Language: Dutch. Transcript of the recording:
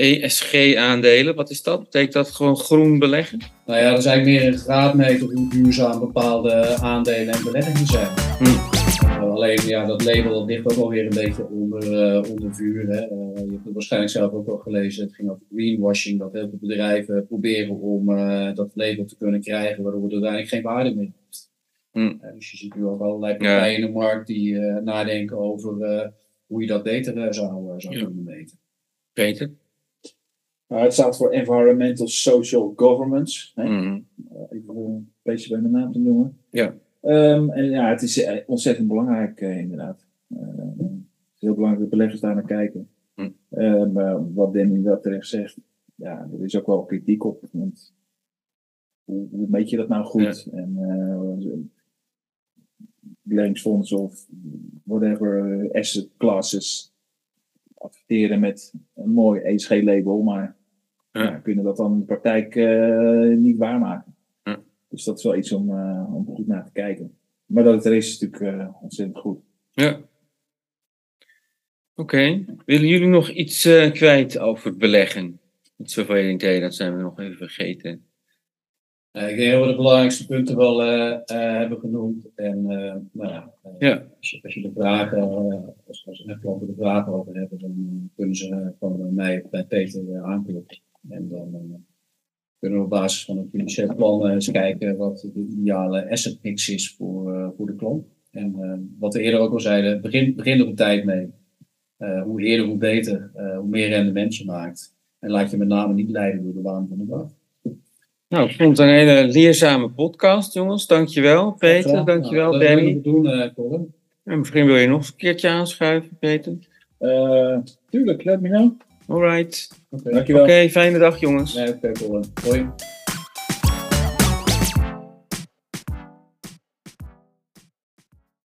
ESG-aandelen. Wat is dat? Betekent dat gewoon groen beleggen? Nou ja, dat is eigenlijk meer een graadmeter hoe duurzaam bepaalde aandelen en beleggingen zijn. Hm. Alleen ja, dat label dat ligt ook alweer een beetje onder, uh, onder vuur. Hè. Uh, je hebt het waarschijnlijk zelf ook al gelezen. Het ging over greenwashing. Dat heel veel bedrijven proberen om dat label te kunnen krijgen, waardoor het uiteindelijk geen waarde meer heeft. Hm. dus je ziet nu ook allerlei partijen in de markt die nadenken over hoe je dat beter zou, zou Ja. kunnen meten. Peter? Het staat voor Environmental Social Governance. Hè? Mhm. Even een beetje bij mijn naam te noemen. Ja. Ehm, en ja, het is eh, ontzettend belangrijk, eh, inderdaad. Eh, het is heel belangrijk dat beleggers daar naar kijken. Ehm, maar wat Danny wel terecht zegt, ja, er is ook wel kritiek op. Want hoe, hoe meet je dat nou goed? En uh, beleggingsfondsen of whatever eh, asset classes adverteren met een mooi ESG-label, maar Ja. ja, kunnen dat dan in de praktijk eh, niet waarmaken. Ja. Dus dat is wel iets om, eh, om goed naar te kijken. Maar dat het er is, is natuurlijk eh, ontzettend goed. Ja. Oké. Willen jullie nog iets eh, kwijt over beleggen? Denkt, hé, dat zijn we nog even vergeten. Eh, ik denk dat we de belangrijkste punten wel eh, eh, hebben genoemd. En eh, nou ja, Ja. als, je, als je de vragen, eh, als, als er klanten er vragen over hebben, dan kunnen ze gewoon bij mij of bij Peter eh, aankloppen. En dan eh, kunnen we op basis van het financieel plan eh, eens kijken wat de ideale asset mix is voor, eh, voor de klant. En wat we eerder ook al zeiden, begin, begin er op tijd mee. Hoe eerder, hoe beter, hoe meer rendement je maakt. En laat je met name niet leiden door de waan van de dag. Nou, ik vond het een hele leerzame podcast, jongens. Dankjewel, Peter. Graag. Dankjewel, Nou, dat Danny. we doen, Colin. En misschien wil je nog een keertje aanschuiven, Peter. Tuurlijk, let me know. Alright. Oké. Dankjewel. Oké, fijne dag, jongens. Nee, oké. Hoi.